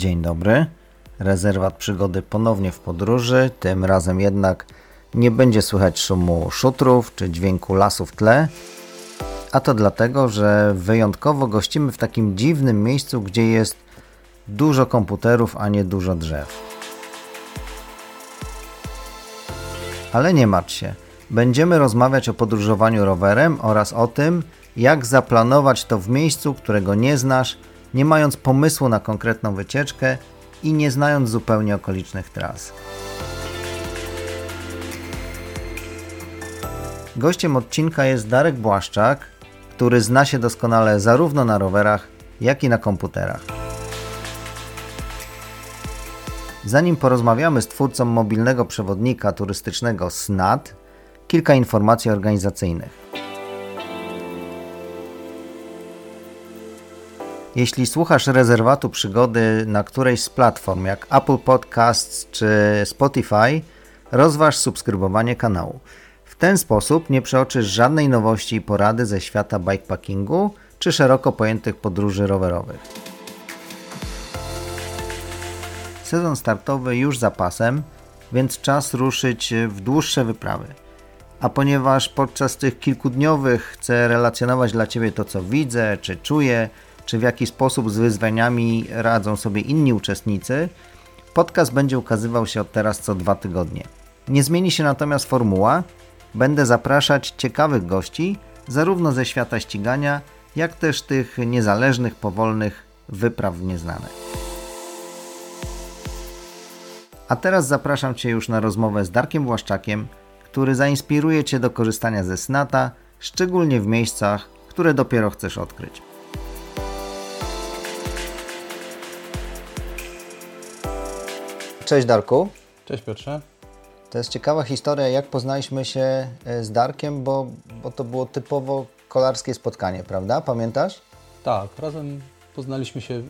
Dzień dobry. Rezerwat przygody ponownie w podróży. Tym razem jednak nie będzie słychać szumu szutrów czy dźwięku lasu w tle. A to dlatego, że wyjątkowo gościmy w takim dziwnym miejscu, gdzie jest dużo komputerów, a nie dużo drzew. Ale nie martw się. Będziemy rozmawiać o podróżowaniu rowerem oraz o tym, jak zaplanować to w miejscu, którego nie znasz, nie mając pomysłu na konkretną wycieczkę i nie znając zupełnie okolicznych tras. Gościem odcinka jest Darek Błaszczak, który zna się doskonale zarówno na rowerach, jak i na komputerach. Zanim porozmawiamy z twórcą mobilnego przewodnika turystycznego SNAT, kilka informacji organizacyjnych. Jeśli słuchasz rezerwatu przygody na którejś z platform jak Apple Podcasts czy Spotify, rozważ subskrybowanie kanału. W ten sposób nie przeoczysz żadnej nowości i porady ze świata bikepackingu czy szeroko pojętych podróży rowerowych. Sezon startowy już za pasem, więc czas ruszyć w dłuższe wyprawy. A ponieważ podczas tych kilkudniowych chcę relacjonować dla Ciebie to, co widzę czy czuję, czy w jaki sposób z wyzwaniami radzą sobie inni uczestnicy, podcast będzie ukazywał się od teraz co dwa tygodnie. Nie zmieni się natomiast formuła. Będę zapraszać ciekawych gości, zarówno ze świata ścigania, jak też tych niezależnych, powolnych wypraw w nieznane. A teraz zapraszam Cię już na rozmowę z Darkiem Błaszczakiem, który zainspiruje Cię do korzystania ze Snata, szczególnie w miejscach, które dopiero chcesz odkryć. Cześć Darku. Cześć Piotrze. To jest ciekawa historia, jak poznaliśmy się e, z Darkiem, bo, bo to było typowo kolarskie spotkanie, prawda? Pamiętasz? Tak, razem poznaliśmy się e,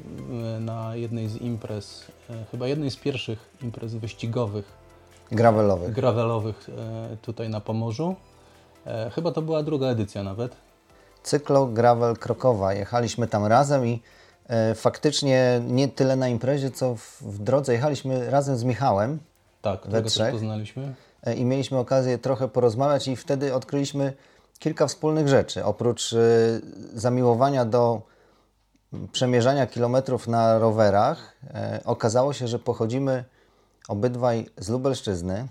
na jednej z imprez, e, chyba jednej z pierwszych imprez wyścigowych. Gravelowych. Gravelowych tutaj na Pomorzu. Chyba to była druga edycja nawet. Cyklo Gravel Krokowa. Jechaliśmy tam razem i faktycznie nie tyle na imprezie, co w, w drodze jechaliśmy razem z Michałem. Tak, we trzech. poznaliśmy. E, I mieliśmy okazję trochę porozmawiać i wtedy odkryliśmy kilka wspólnych rzeczy. Oprócz e, zamiłowania do przemierzania kilometrów na rowerach, okazało się, że pochodzimy obydwaj z Lubelszczyzny.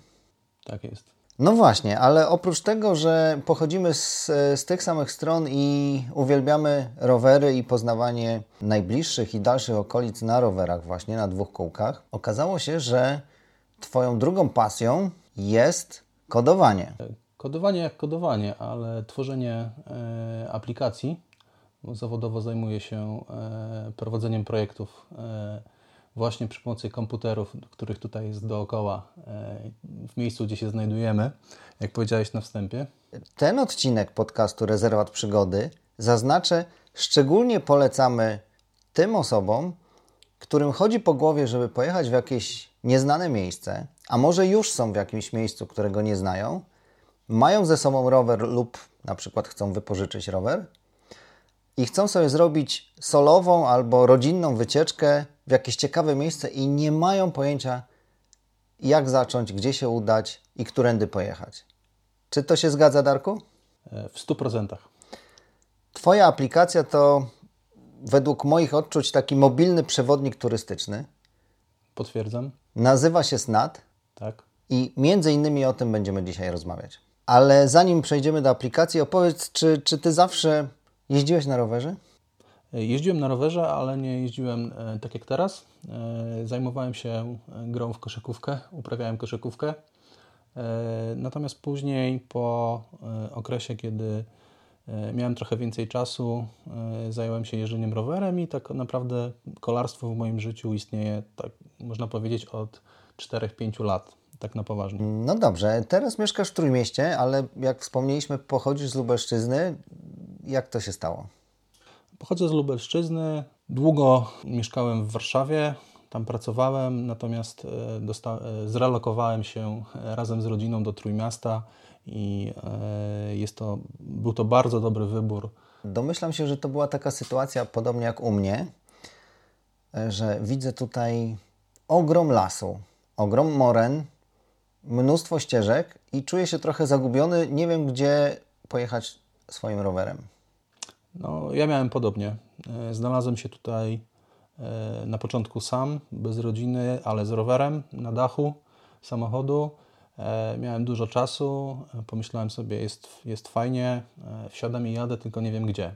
Tak jest. No właśnie, ale oprócz tego, że pochodzimy z, z tych samych stron i uwielbiamy rowery i poznawanie najbliższych i dalszych okolic na rowerach, właśnie na dwóch kółkach, okazało się, że Twoją drugą pasją jest kodowanie. Kodowanie jak kodowanie, ale tworzenie e, aplikacji. Zawodowo zajmuję się e, prowadzeniem projektów. E, właśnie przy pomocy komputerów, których tutaj jest dookoła, e, w miejscu, gdzie się znajdujemy, jak powiedziałeś na wstępie. Ten odcinek podcastu Rezerwat Przygody zaznaczę, szczególnie polecamy tym osobom, którym chodzi po głowie, żeby pojechać w jakieś nieznane miejsce, a może już są w jakimś miejscu, którego nie znają, mają ze sobą rower lub na przykład chcą wypożyczyć rower i chcą sobie zrobić solową albo rodzinną wycieczkę w jakieś ciekawe miejsce i nie mają pojęcia, jak zacząć, gdzie się udać i którędy pojechać. Czy to się zgadza, Darku? E, w 100%. Twoja aplikacja to według moich odczuć taki mobilny przewodnik turystyczny. Potwierdzam. Nazywa się SNAT. Tak. I między innymi o tym będziemy dzisiaj rozmawiać. Ale zanim przejdziemy do aplikacji, opowiedz, czy, czy ty zawsze jeździłeś na rowerze? Jeździłem na rowerze, ale nie jeździłem e, tak jak teraz. E, zajmowałem się e, grą w koszykówkę, uprawiałem koszykówkę. Natomiast później, po okresie, kiedy miałem trochę więcej czasu, zająłem się jeżdżeniem rowerem i tak naprawdę kolarstwo w moim życiu istnieje, tak można powiedzieć, od 4-5 lat, tak na poważnie. No dobrze, teraz mieszkasz w Trójmieście, ale jak wspomnieliśmy, pochodzisz z Lubelszczyzny. Jak to się stało? Pochodzę z Lubelszczyzny. Długo mieszkałem w Warszawie, tam pracowałem, natomiast e, e, zrelokowałem się e, razem z rodziną do Trójmiasta i jest to, był to bardzo dobry wybór. Domyślam się, że to była taka sytuacja, podobnie jak u mnie, że widzę tutaj ogrom lasu, ogrom moren, mnóstwo ścieżek i czuję się trochę zagubiony. Nie wiem, gdzie pojechać swoim rowerem. No, ja miałem podobnie. E, znalazłem się tutaj e, na początku sam, bez rodziny, ale z rowerem na dachu samochodu. E, miałem dużo czasu, pomyślałem sobie, jest, jest fajnie, wsiadam i jadę, tylko nie wiem gdzie.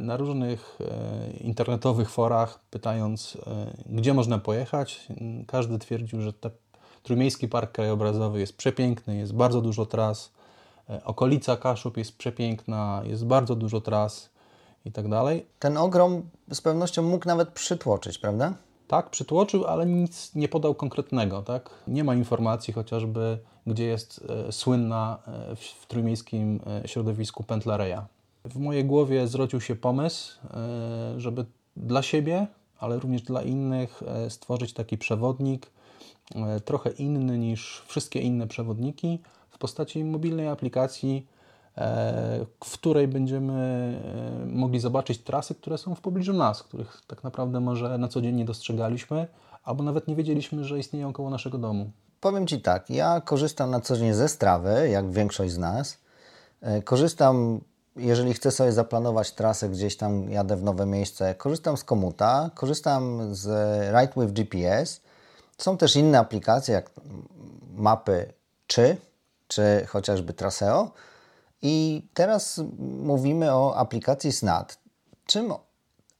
Na różnych internetowych forach, pytając, gdzie można pojechać, każdy twierdził, że ten Trójmiejski Park Krajobrazowy jest przepiękny, jest bardzo dużo tras, okolica Kaszub jest przepiękna, jest bardzo dużo tras i tak dalej. Ten ogrom z pewnością mógł nawet przytłoczyć, prawda? Tak, przytłoczył, ale nic nie podał konkretnego. Tak? Nie ma informacji chociażby, gdzie jest e, słynna e, w, w trójmiejskim e, środowisku pętla Reja. W mojej głowie zrodził się pomysł, e, żeby dla siebie, ale również dla innych e, stworzyć taki przewodnik, trochę inny niż wszystkie inne przewodniki, w postaci mobilnej aplikacji, e, w której będziemy e, mogli zobaczyć trasy, które są w pobliżu nas, których tak naprawdę może na co dzień nie dostrzegaliśmy, albo nawet nie wiedzieliśmy, że istnieją koło naszego domu. Powiem Ci tak, ja korzystam na co dzień ze strawy, jak większość z nas. E, korzystam, jeżeli chcę sobie zaplanować trasę, gdzieś tam jadę w nowe miejsce, korzystam z Komuta, korzystam z Ride with GPS. Są też inne aplikacje, jak mapy czy czy chociażby Traseo. I teraz mówimy o aplikacji Snad. Czym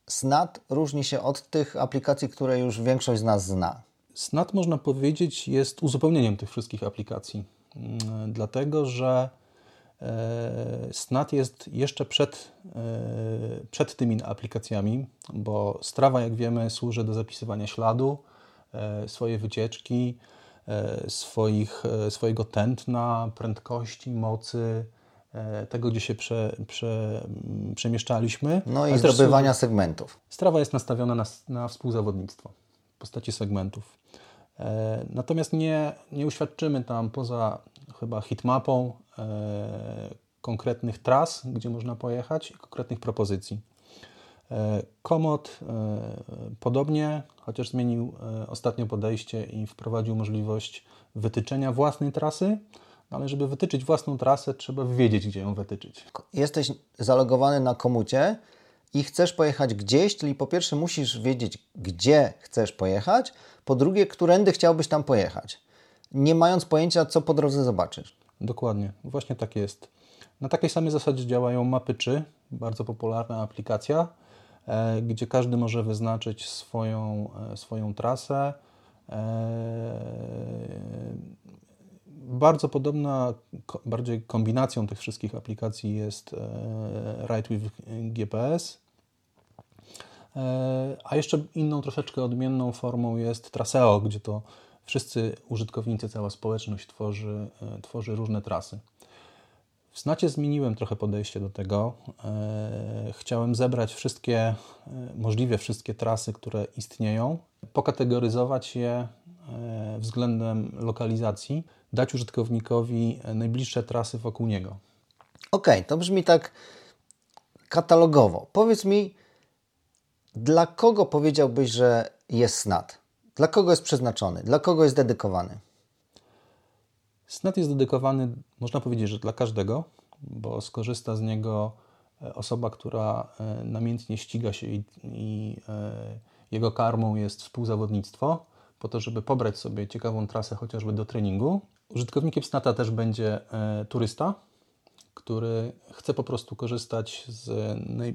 Snad różni się od tych aplikacji, które już większość z nas zna? Snad, można powiedzieć, jest uzupełnieniem tych wszystkich aplikacji, mm, dlatego że e, Snad jest jeszcze przed, e, przed tymi aplikacjami, bo Strava, jak wiemy, służy do zapisywania śladu, e, swoje wycieczki, swoich, e, swojego tętna, prędkości, mocy, e, tego, gdzie się prze, prze, przemieszczaliśmy. No i zdobywania segmentów. Strawa jest nastawiona na, na współzawodnictwo w postaci segmentów. Natomiast nie, nie uświadczymy tam poza chyba hitmapą konkretnych tras, gdzie można pojechać i konkretnych propozycji. Komod e, podobnie, chociaż zmienił e, ostatnio podejście i wprowadził możliwość wytyczenia własnej trasy, no ale żeby wytyczyć własną trasę, trzeba wiedzieć, gdzie ją wytyczyć. Jesteś zalogowany na komucie i chcesz pojechać gdzieś, czyli po pierwsze musisz wiedzieć, gdzie chcesz pojechać, po drugie, którędy chciałbyś tam pojechać, nie mając pojęcia, co po drodze zobaczysz. Dokładnie, właśnie tak jest. Na takiej samej zasadzie działają mapy czy, bardzo popularna aplikacja, E, gdzie każdy może wyznaczyć swoją, e, swoją trasę. E, bardzo podobna, bardziej kombinacją tych wszystkich aplikacji jest Ride with GPS. A jeszcze inną, troszeczkę odmienną formą jest Traseo, gdzie to wszyscy użytkownicy, cała społeczność tworzy, tworzy różne trasy. W Snacie zmieniłem trochę podejście do tego. E, chciałem zebrać wszystkie, e, możliwie wszystkie trasy, które istnieją, pokategoryzować je e, względem lokalizacji, dać użytkownikowi najbliższe trasy wokół niego. Okej, okay, to brzmi tak katalogowo. Powiedz mi, dla kogo powiedziałbyś, że jest SNAT? Dla kogo jest przeznaczony? Dla kogo jest dedykowany? Snap jest dedykowany, można powiedzieć, że dla każdego, bo skorzysta z niego e, osoba, która e, namiętnie ściga się i, i e, jego karmą jest współzawodnictwo, po to, żeby pobrać sobie ciekawą trasę chociażby do treningu. Użytkownikiem Snata też będzie turysta, który chce po prostu korzystać z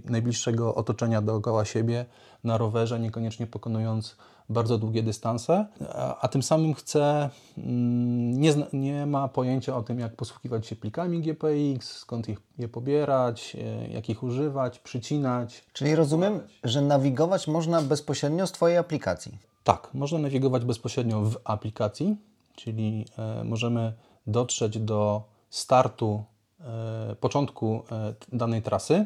najbliższego otoczenia dookoła siebie na rowerze, niekoniecznie pokonując bardzo długie dystanse, a, a tym samym chce, mm, nie, nie ma pojęcia o tym, jak posługiwać się plikami GPX, skąd ich, je pobierać, e, jak ich używać, przycinać. Czyli rozumiem, że nawigować można bezpośrednio z Twojej aplikacji. Tak, można nawigować bezpośrednio w aplikacji, czyli e, możemy dotrzeć do startu początku e, danej trasy,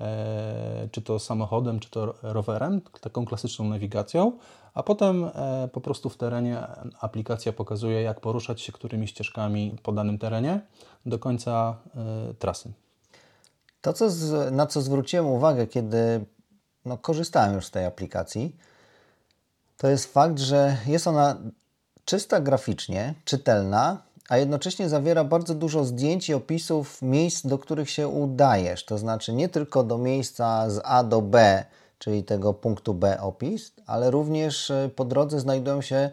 e, czy to samochodem, czy to rowerem, taką klasyczną nawigacją, a potem po prostu w terenie aplikacja pokazuje, jak poruszać się którymi ścieżkami po danym terenie do końca trasy. To, co z, na co zwróciłem uwagę, kiedy no, korzystałem już z tej aplikacji, to jest fakt, że jest ona czysta graficznie, czytelna, a jednocześnie zawiera bardzo dużo zdjęć i opisów miejsc, do których się udajesz. To znaczy nie tylko do miejsca z A do B, czyli tego punktu B opis, ale również e, po drodze znajdują się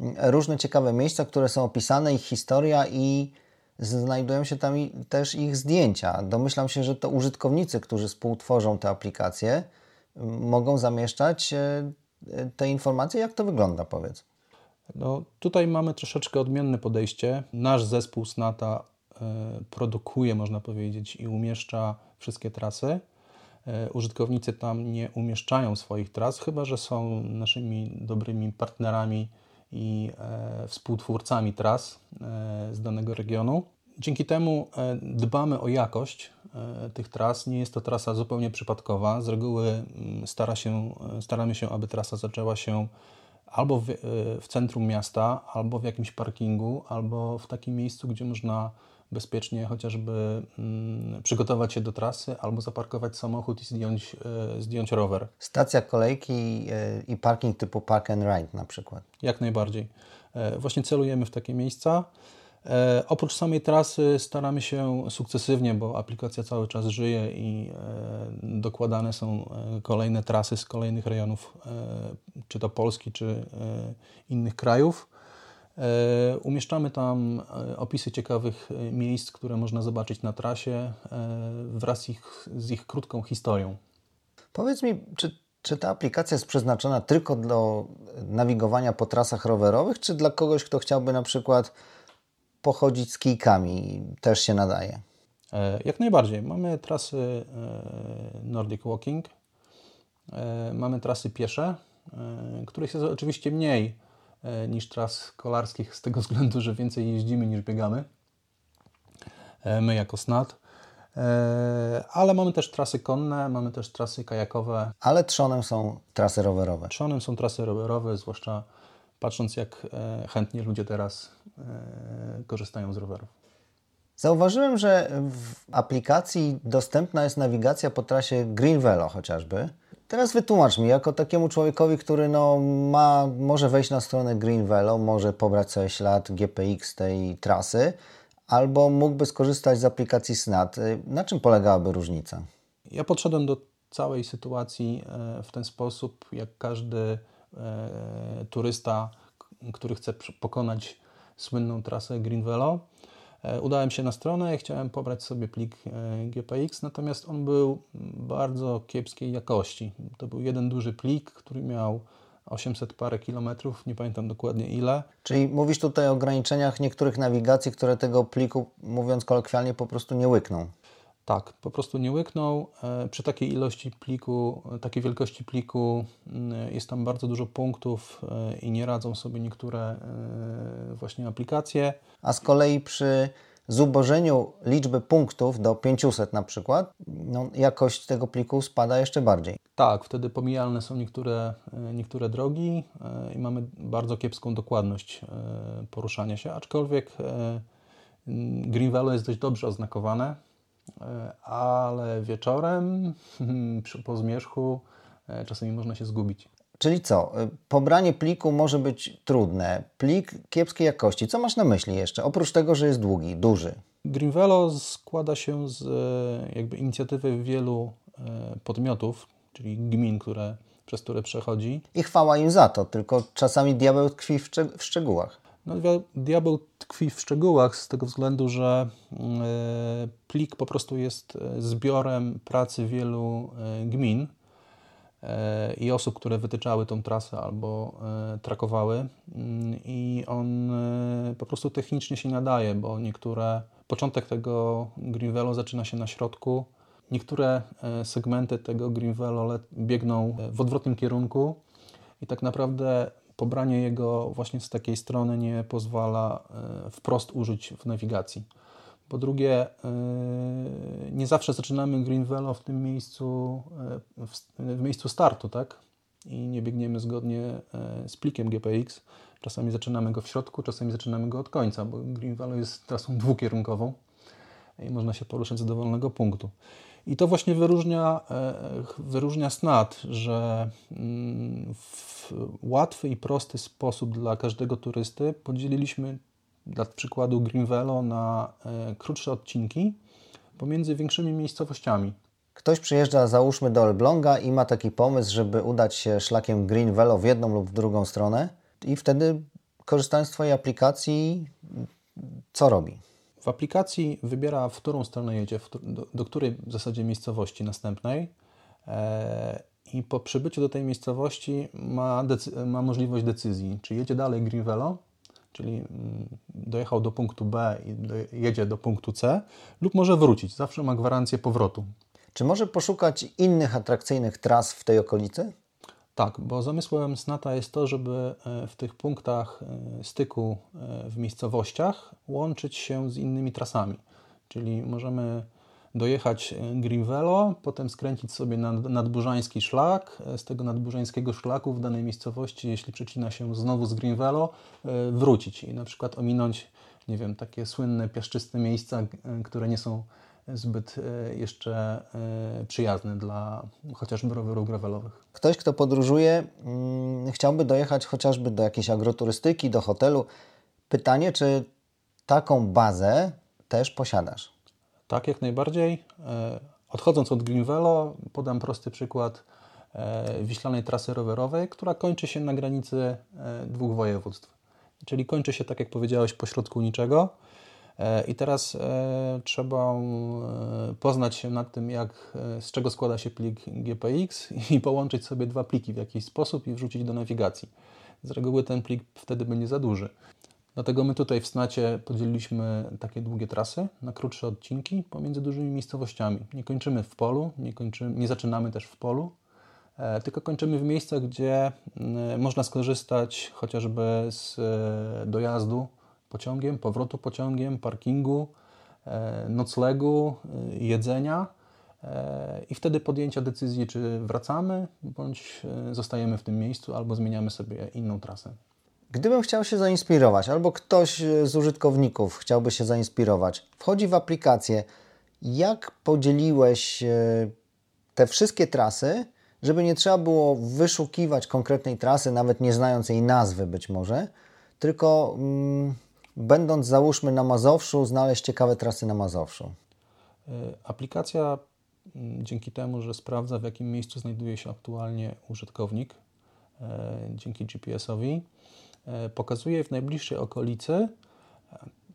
mm, różne ciekawe miejsca, które są opisane, ich historia i znajdują się tam też ich zdjęcia. Domyślam się, że to użytkownicy, którzy współtworzą te aplikacje, mogą zamieszczać e, te informacje. Jak to wygląda, powiedz? No, tutaj mamy troszeczkę odmienne podejście. Nasz zespół SNATA e, produkuje, można powiedzieć, i umieszcza wszystkie trasy. E, użytkownicy tam nie umieszczają swoich tras, chyba że są naszymi dobrymi partnerami i e, współtwórcami tras z danego regionu. Dzięki temu dbamy o jakość tych tras. Nie jest to trasa zupełnie przypadkowa. Z reguły mm, stara się, staramy się, aby trasa zaczęła się albo w, e, w, centrum miasta, albo w jakimś parkingu, albo w takim miejscu, gdzie można bezpiecznie chociażby mm, przygotować się do trasy, albo zaparkować samochód i zdjąć, e, zdjąć rower. Stacja kolejki e, i parking typu park and ride na przykład. Jak najbardziej. E, właśnie celujemy w takie miejsca. E, oprócz samej trasy staramy się sukcesywnie, bo aplikacja cały czas żyje i e, dokładane są e, kolejne trasy z kolejnych rejonów, czy to Polski, czy innych krajów. Umieszczamy tam opisy ciekawych miejsc, które można zobaczyć na trasie wraz ich, z ich krótką historią. Powiedz mi, czy, czy ta aplikacja jest przeznaczona tylko do nawigowania po trasach rowerowych, czy dla kogoś, kto chciałby na przykład pochodzić z kijkami też się nadaje. E, jak najbardziej. Mamy trasy e, Nordic Walking, e, mamy trasy piesze, których jest oczywiście mniej niż tras kolarskich z tego względu, że więcej jeździmy niż biegamy. My jako SNAT. Ale mamy też trasy konne, mamy też trasy kajakowe. Ale trzonem są trasy rowerowe. Trzonem są trasy rowerowe, zwłaszcza patrząc jak chętnie ludzie teraz korzystają z rowerów. Zauważyłem, że w aplikacji dostępna jest nawigacja po trasie Green Velo chociażby. Teraz wytłumacz mi, jako takiemu człowiekowi, który no, ma, może wejść na stronę Green Velo, może pobrać sobie ślad GPX tej trasy, albo mógłby skorzystać z aplikacji SNAT. Na czym polegałaby różnica? Ja podszedłem do całej sytuacji e, w ten sposób, jak każdy E, turysta, który chce pokonać słynną trasę Green Velo. E, udałem się na stronę i chciałem pobrać sobie plik e, GPX, natomiast on był bardzo kiepskiej jakości. To był jeden duży plik, który miał 800 parę kilometrów, nie pamiętam dokładnie ile. Czyli mówisz tutaj o ograniczeniach niektórych nawigacji, które tego pliku, mówiąc kolokwialnie, po prostu nie łykną. Tak, po prostu nie łyknął. E, przy takiej ilości pliku, takiej wielkości pliku mm, jest tam bardzo dużo punktów e, i nie radzą sobie niektóre e, właśnie aplikacje. A z kolei przy zubożeniu liczby punktów do 500 na przykład, no, jakość tego pliku spada jeszcze bardziej. Tak, wtedy pomijalne są niektóre, niektóre drogi i mamy bardzo kiepską dokładność poruszania się, aczkolwiek Green Valley jest dość dobrze oznakowane E, ale wieczorem po zmierzchu e, czasami można się zgubić. Czyli co? E, pobranie pliku może być trudne. Plik kiepskiej jakości. Co masz na myśli jeszcze? Oprócz tego, że jest długi, duży. Greenvelo składa się z jakby inicjatywy wielu podmiotów, czyli gmin, które, przez które przechodzi. I chwała im za to, tylko czasami diabeł tkwi w szczegółach. No, diabeł tkwi w szczegółach z tego względu, że e, plik po prostu jest e, zbiorem pracy wielu e, gmin i osób, które wytyczały tą trasę albo trakowały. Mm, i on po prostu technicznie się nadaje, bo niektóre, początek tego Greenvelo zaczyna się na środku, niektóre segmenty tego Greenvelo biegną w odwrotnym kierunku. I tak naprawdę pobranie jego właśnie z takiej strony nie pozwala e, wprost użyć w nawigacji. Po drugie, e, nie zawsze zaczynamy Green Velo w tym miejscu, e, w miejscu startu, tak? I nie biegniemy zgodnie z plikiem GPX. Czasami zaczynamy go w środku, czasami zaczynamy go od końca, bo Green Velo jest trasą dwukierunkową i można się poruszać z dowolnego punktu. I to właśnie wyróżnia, e, wyróżnia SNAT, że mm, w łatwy i prosty sposób dla każdego turysty podzieliliśmy dla przykładu Greenvelo na e, krótsze odcinki pomiędzy większymi miejscowościami. Ktoś przyjeżdża, załóżmy, do Elbląga i ma taki pomysł, żeby udać się szlakiem Green Velo w jedną lub w drugą stronę i wtedy korzystając z Twojej aplikacji, co robi? W aplikacji wybiera, w którą stronę jedzie, do, do, której w zasadzie miejscowości następnej e, i po przybyciu do tej miejscowości ma, ma możliwość decyzji, czy jedzie dalej Green Velo, czyli mm, dojechał do punktu B i do, jedzie do punktu C, lub może wrócić. Zawsze ma gwarancję powrotu. Czy może poszukać innych atrakcyjnych tras w tej okolicy? Tak, bo zamysłem SNATA jest to, żeby e, w tych punktach e, styku e, w miejscowościach łączyć się z innymi trasami. Czyli możemy dojechać Greenvelo, potem skręcić sobie nad, nadburzański szlak, z tego nadburzańskiego szlaku w danej miejscowości, jeśli przecina się znowu z Greenvelo, wrócić i na przykład ominąć, nie wiem, takie słynne piaszczyste miejsca, które nie są zbyt e, jeszcze e, przyjazny dla chociażby rowerów gravelowych. Ktoś, kto podróżuje, hmm, chciałby dojechać chociażby do jakiejś agroturystyki, do hotelu. Pytanie, czy taką bazę też posiadasz? Tak, jak najbardziej. E, odchodząc od Greenvelo, podam prosty przykład wiślanej trasy rowerowej, która kończy się na granicy dwóch województw. Czyli kończy się, tak jak powiedziałeś, pośrodku niczego I teraz e, trzeba e, poznać się nad tym, jak, z czego składa się plik GPX i połączyć sobie dwa pliki w jakiś sposób i wrzucić do nawigacji. Z reguły ten plik wtedy będzie za duży. Dlatego my tutaj w Snacie podzieliliśmy takie długie trasy na krótsze odcinki pomiędzy dużymi miejscowościami. Nie kończymy w polu, nie, kończymy, nie zaczynamy też w polu, tylko kończymy w miejscach, gdzie można skorzystać chociażby z dojazdu pociągiem, powrotu pociągiem, parkingu, e, noclegu, e, jedzenia e, i wtedy podjęcia decyzji, czy wracamy, bądź zostajemy w tym miejscu, albo zmieniamy sobie inną trasę. Gdybym chciał się zainspirować, albo ktoś z użytkowników chciałby się zainspirować, wchodzi w aplikację, jak podzieliłeś te wszystkie trasy, żeby nie trzeba było wyszukiwać konkretnej trasy, nawet nie znając jej nazwy być może, tylko mm, będąc załóżmy na Mazowszu, znaleźć ciekawe trasy na Mazowszu? E, aplikacja mm, dzięki temu, że sprawdza w jakim miejscu znajduje się aktualnie użytkownik, e, dzięki GPS-owi, e, pokazuje w najbliższej okolicy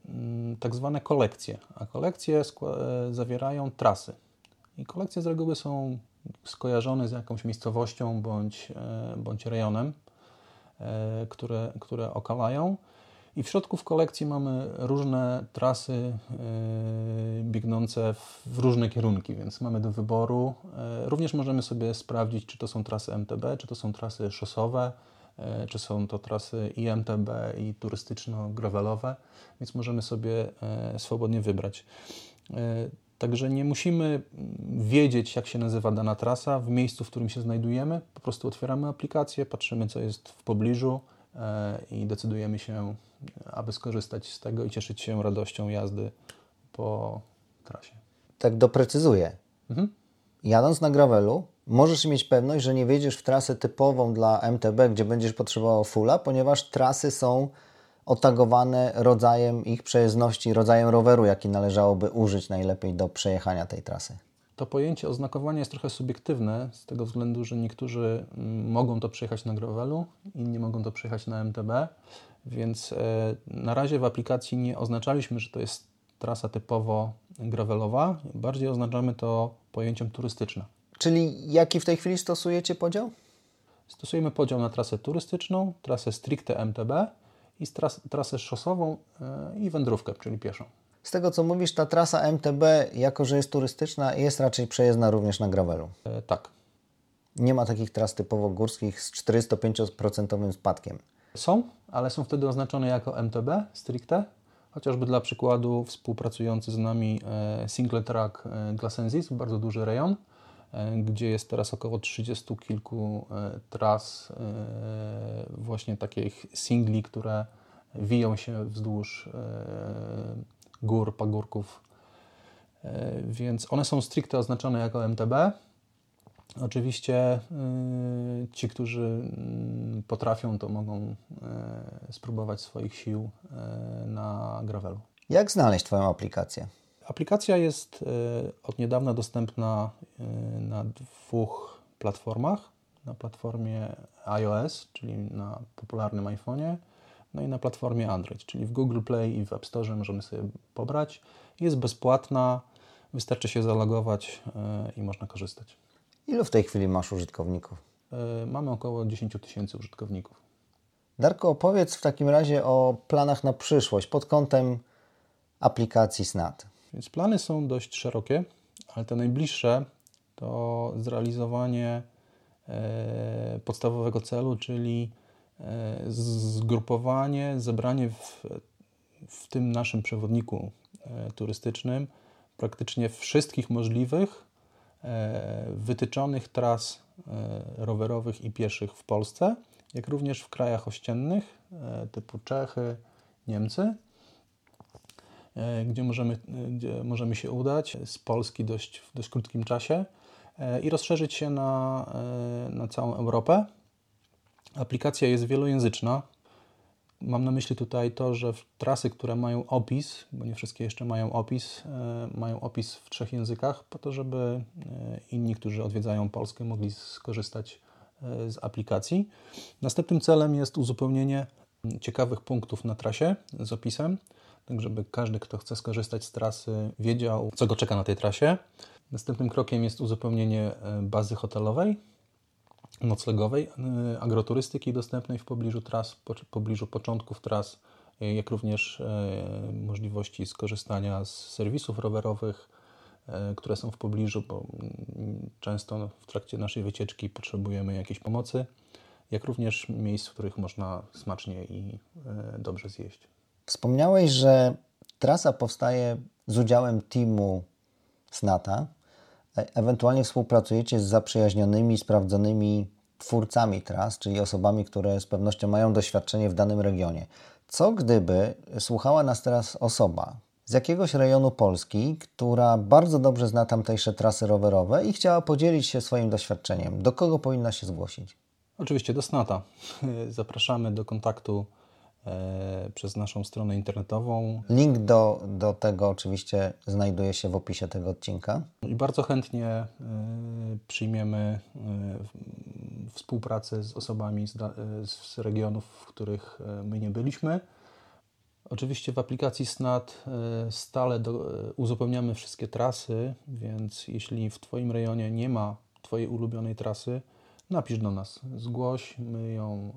mm, tak zwane kolekcje, a kolekcje zawierają trasy. I kolekcje z reguły są skojarzone z jakąś miejscowością bądź, bądź rejonem, które, które okalają. I w środku w kolekcji mamy różne trasy yy, biegnące w różne kierunki, więc mamy do wyboru. Yy, również możemy sobie sprawdzić, czy to są trasy MTB, czy to są trasy szosowe, yy, czy są to trasy i MTB, i turystyczno-gravelowe, więc możemy sobie swobodnie wybrać. Także nie musimy wiedzieć, jak się nazywa dana trasa w miejscu, w którym się znajdujemy. Po prostu otwieramy aplikację, patrzymy, co jest w pobliżu i decydujemy się aby skorzystać z tego i cieszyć się radością jazdy po trasie. Tak doprecyzuję. Mhm. Jadąc na gravelu, możesz mieć pewność, że nie wjedziesz w trasę typową dla MTB, gdzie będziesz potrzebował fulla, ponieważ trasy są otagowane rodzajem ich przejezdności, rodzajem roweru, jaki należałoby użyć najlepiej do przejechania tej trasy. To pojęcie oznakowania jest trochę subiektywne, z tego względu, że niektórzy mm, mogą to przejechać na gravelu, inni mogą to przejechać na MTB. Więc e, na razie w aplikacji nie oznaczaliśmy, że to jest trasa typowo gravelowa, bardziej oznaczamy to pojęciem turystyczne. Czyli jaki w tej chwili stosujecie podział? Stosujemy podział na trasę turystyczną, trasę stricte MTB i tras trasę szosową e, i wędrówkę, czyli pieszą. Z tego co mówisz, ta trasa MTB, jako że jest turystyczna, jest raczej przejezdna również na gravelu. E, tak. Nie ma takich tras typowo górskich z 405% spadkiem. Są, ale są wtedy oznaczone jako MTB stricte, chociażby dla przykładu współpracujący z nami e, Single Track e, Glassensis, bardzo duży rejon, e, gdzie jest teraz około 30 kilku tras właśnie takich singli, które wiją się wzdłuż gór, pagórków Więc one są stricte oznaczone jako MTB. Oczywiście ci, którzy mm, potrafią, to mogą spróbować swoich sił na gravelu. Jak znaleźć Twoją aplikację? Aplikacja jest od niedawna dostępna na dwóch platformach. Na platformie iOS, czyli na popularnym iPhone'ie, no i na platformie Android, czyli w Google Play i w App Store możemy sobie pobrać. Jest bezpłatna, wystarczy się zalogować e, i można korzystać. Ilu w tej chwili masz użytkowników? E, mamy około 10 tysięcy użytkowników. Darko, opowiedz w takim razie o planach na przyszłość pod kątem aplikacji SNAT. Więc plany są dość szerokie, ale te najbliższe to zrealizowanie e, podstawowego celu, czyli zgrupowanie, zebranie w, w tym naszym przewodniku e, turystycznym praktycznie wszystkich możliwych e, wytyczonych tras rowerowych i pieszych w Polsce, jak również w krajach ościennych typu Czechy, Niemcy, gdzie możemy, gdzie możemy się udać z Polski dość, w dość krótkim czasie i rozszerzyć się na, na całą Europę. Aplikacja jest wielojęzyczna. Mam na myśli tutaj to, że trasy, które mają opis, bo nie wszystkie jeszcze mają opis, e, mają opis w trzech językach, po to, żeby e, inni, którzy odwiedzają Polskę, mogli skorzystać e, z aplikacji. Następnym celem jest uzupełnienie ciekawych punktów na trasie z opisem, tak żeby każdy, kto chce skorzystać z trasy, wiedział, co go czeka na tej trasie. Następnym krokiem jest uzupełnienie bazy hotelowej, noclegowej, y, agroturystyki dostępnej w pobliżu tras, w pobliżu początków tras, y, jak również y, możliwości skorzystania z serwisów rowerowych, które są w pobliżu, bo mm, często w trakcie naszej wycieczki potrzebujemy jakiejś pomocy, jak również miejsc, w których można smacznie i dobrze zjeść. Wspomniałeś, że trasa powstaje z udziałem teamu SNATA. E, ewentualnie współpracujecie z zaprzyjaźnionymi, sprawdzonymi twórcami tras, czyli osobami, które z pewnością mają doświadczenie w danym regionie. Co gdyby słuchała nas teraz osoba z jakiegoś rejonu Polski, która bardzo dobrze zna tamtejsze trasy rowerowe i chciała podzielić się swoim doświadczeniem? Do kogo powinna się zgłosić? Oczywiście do SNATA. Zapraszamy do kontaktu przez naszą stronę internetową. Link do, do tego oczywiście znajduje się w opisie tego odcinka. I bardzo chętnie e, przyjmiemy e, współpracę z osobami z, z regionów, w których my nie byliśmy. Oczywiście w aplikacji SNAT stale do, uzupełniamy wszystkie trasy, więc jeśli w Twoim rejonie nie ma Twojej ulubionej trasy, napisz do nas, zgłoś, my ją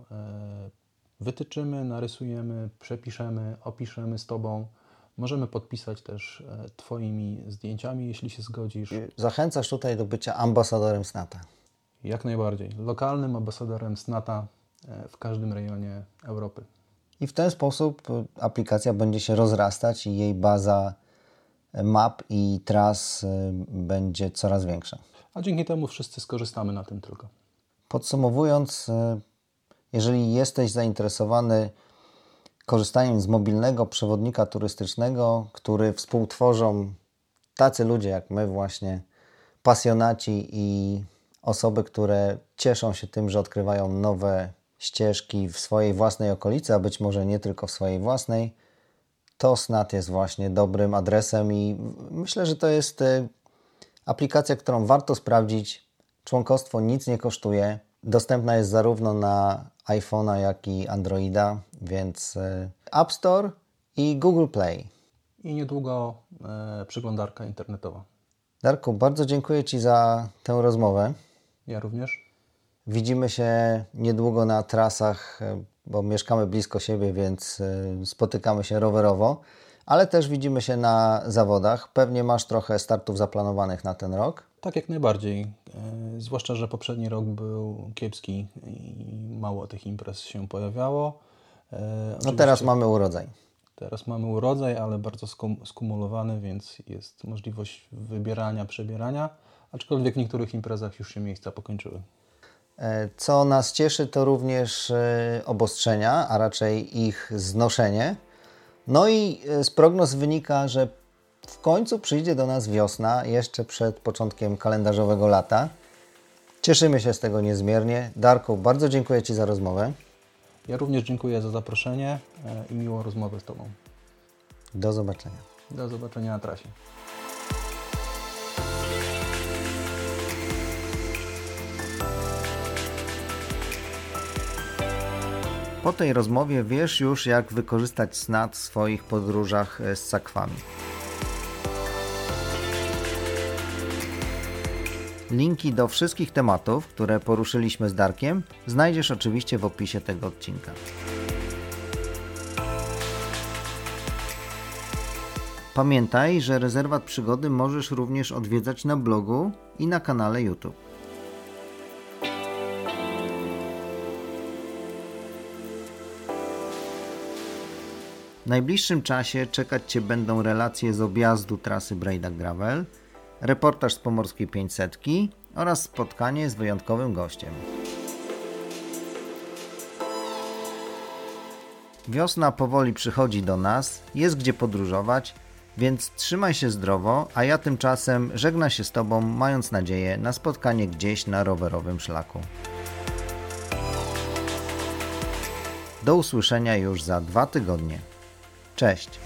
wytyczymy, narysujemy, przepiszemy, opiszemy z Tobą. Możemy podpisać też e, Twoimi zdjęciami, jeśli się zgodzisz. Zachęcasz tutaj do bycia ambasadorem SNATA. Jak najbardziej. Lokalnym ambasadorem SNATA e, w każdym rejonie Europy. I w ten sposób e, aplikacja będzie się rozrastać i jej baza map i tras będzie coraz większa. A dzięki temu wszyscy skorzystamy na tym tylko. Podsumowując, jeżeli jesteś zainteresowany korzystaniem z mobilnego przewodnika turystycznego, który współtworzą tacy ludzie jak my, właśnie pasjonaci i osoby, które cieszą się tym, że odkrywają nowe ścieżki w swojej własnej okolicy, a być może nie tylko w swojej własnej, to SNAT jest właśnie dobrym adresem i myślę, że to jest y, aplikacja, którą warto sprawdzić. Członkostwo nic nie kosztuje. Dostępna jest zarówno na iPhone'a, jak i Androida, więc e, App Store i Google Play. I niedługo e, przeglądarka internetowa. Darku, bardzo dziękuję Ci za tę rozmowę. Ja również. Widzimy się niedługo na trasach, e, bo mieszkamy blisko siebie, więc e, spotykamy się rowerowo, ale też widzimy się na zawodach. Pewnie masz trochę startów zaplanowanych na ten rok. Tak, jak najbardziej. E, zwłaszcza, że poprzedni rok był kiepski i mało tych imprez się pojawiało. E, no teraz mamy urodzaj. Teraz mamy urodzaj, ale bardzo skum skumulowany, więc jest możliwość wybierania, przebierania, aczkolwiek w niektórych imprezach już się miejsca pokończyły. E, co nas cieszy, to również obostrzenia, a raczej ich znoszenie. No i z prognoz wynika, że w końcu przyjdzie do nas wiosna, jeszcze przed początkiem kalendarzowego lata. Cieszymy się z tego niezmiernie. Darku, bardzo dziękuję Ci za rozmowę. Ja również dziękuję za zaproszenie e, i miłą rozmowę z Tobą. Do zobaczenia. Do zobaczenia na trasie. Po tej rozmowie wiesz już, jak wykorzystać snad w swoich podróżach e, z sakwami. Linki do wszystkich tematów, które poruszyliśmy z Darkiem, znajdziesz oczywiście w opisie tego odcinka. Pamiętaj, że rezerwat przygody możesz również odwiedzać na blogu i na kanale YouTube. W najbliższym czasie czekać Cię będą relacje z objazdu trasy Brejda Gravel, reportaż z Pomorskiej 500 oraz spotkanie z wyjątkowym gościem. Wiosna powoli przychodzi do nas, jest gdzie podróżować, więc trzymaj się zdrowo, a ja tymczasem żegna się z Tobą, mając nadzieję na spotkanie gdzieś na rowerowym szlaku. Do usłyszenia już za dwa tygodnie. Cześć!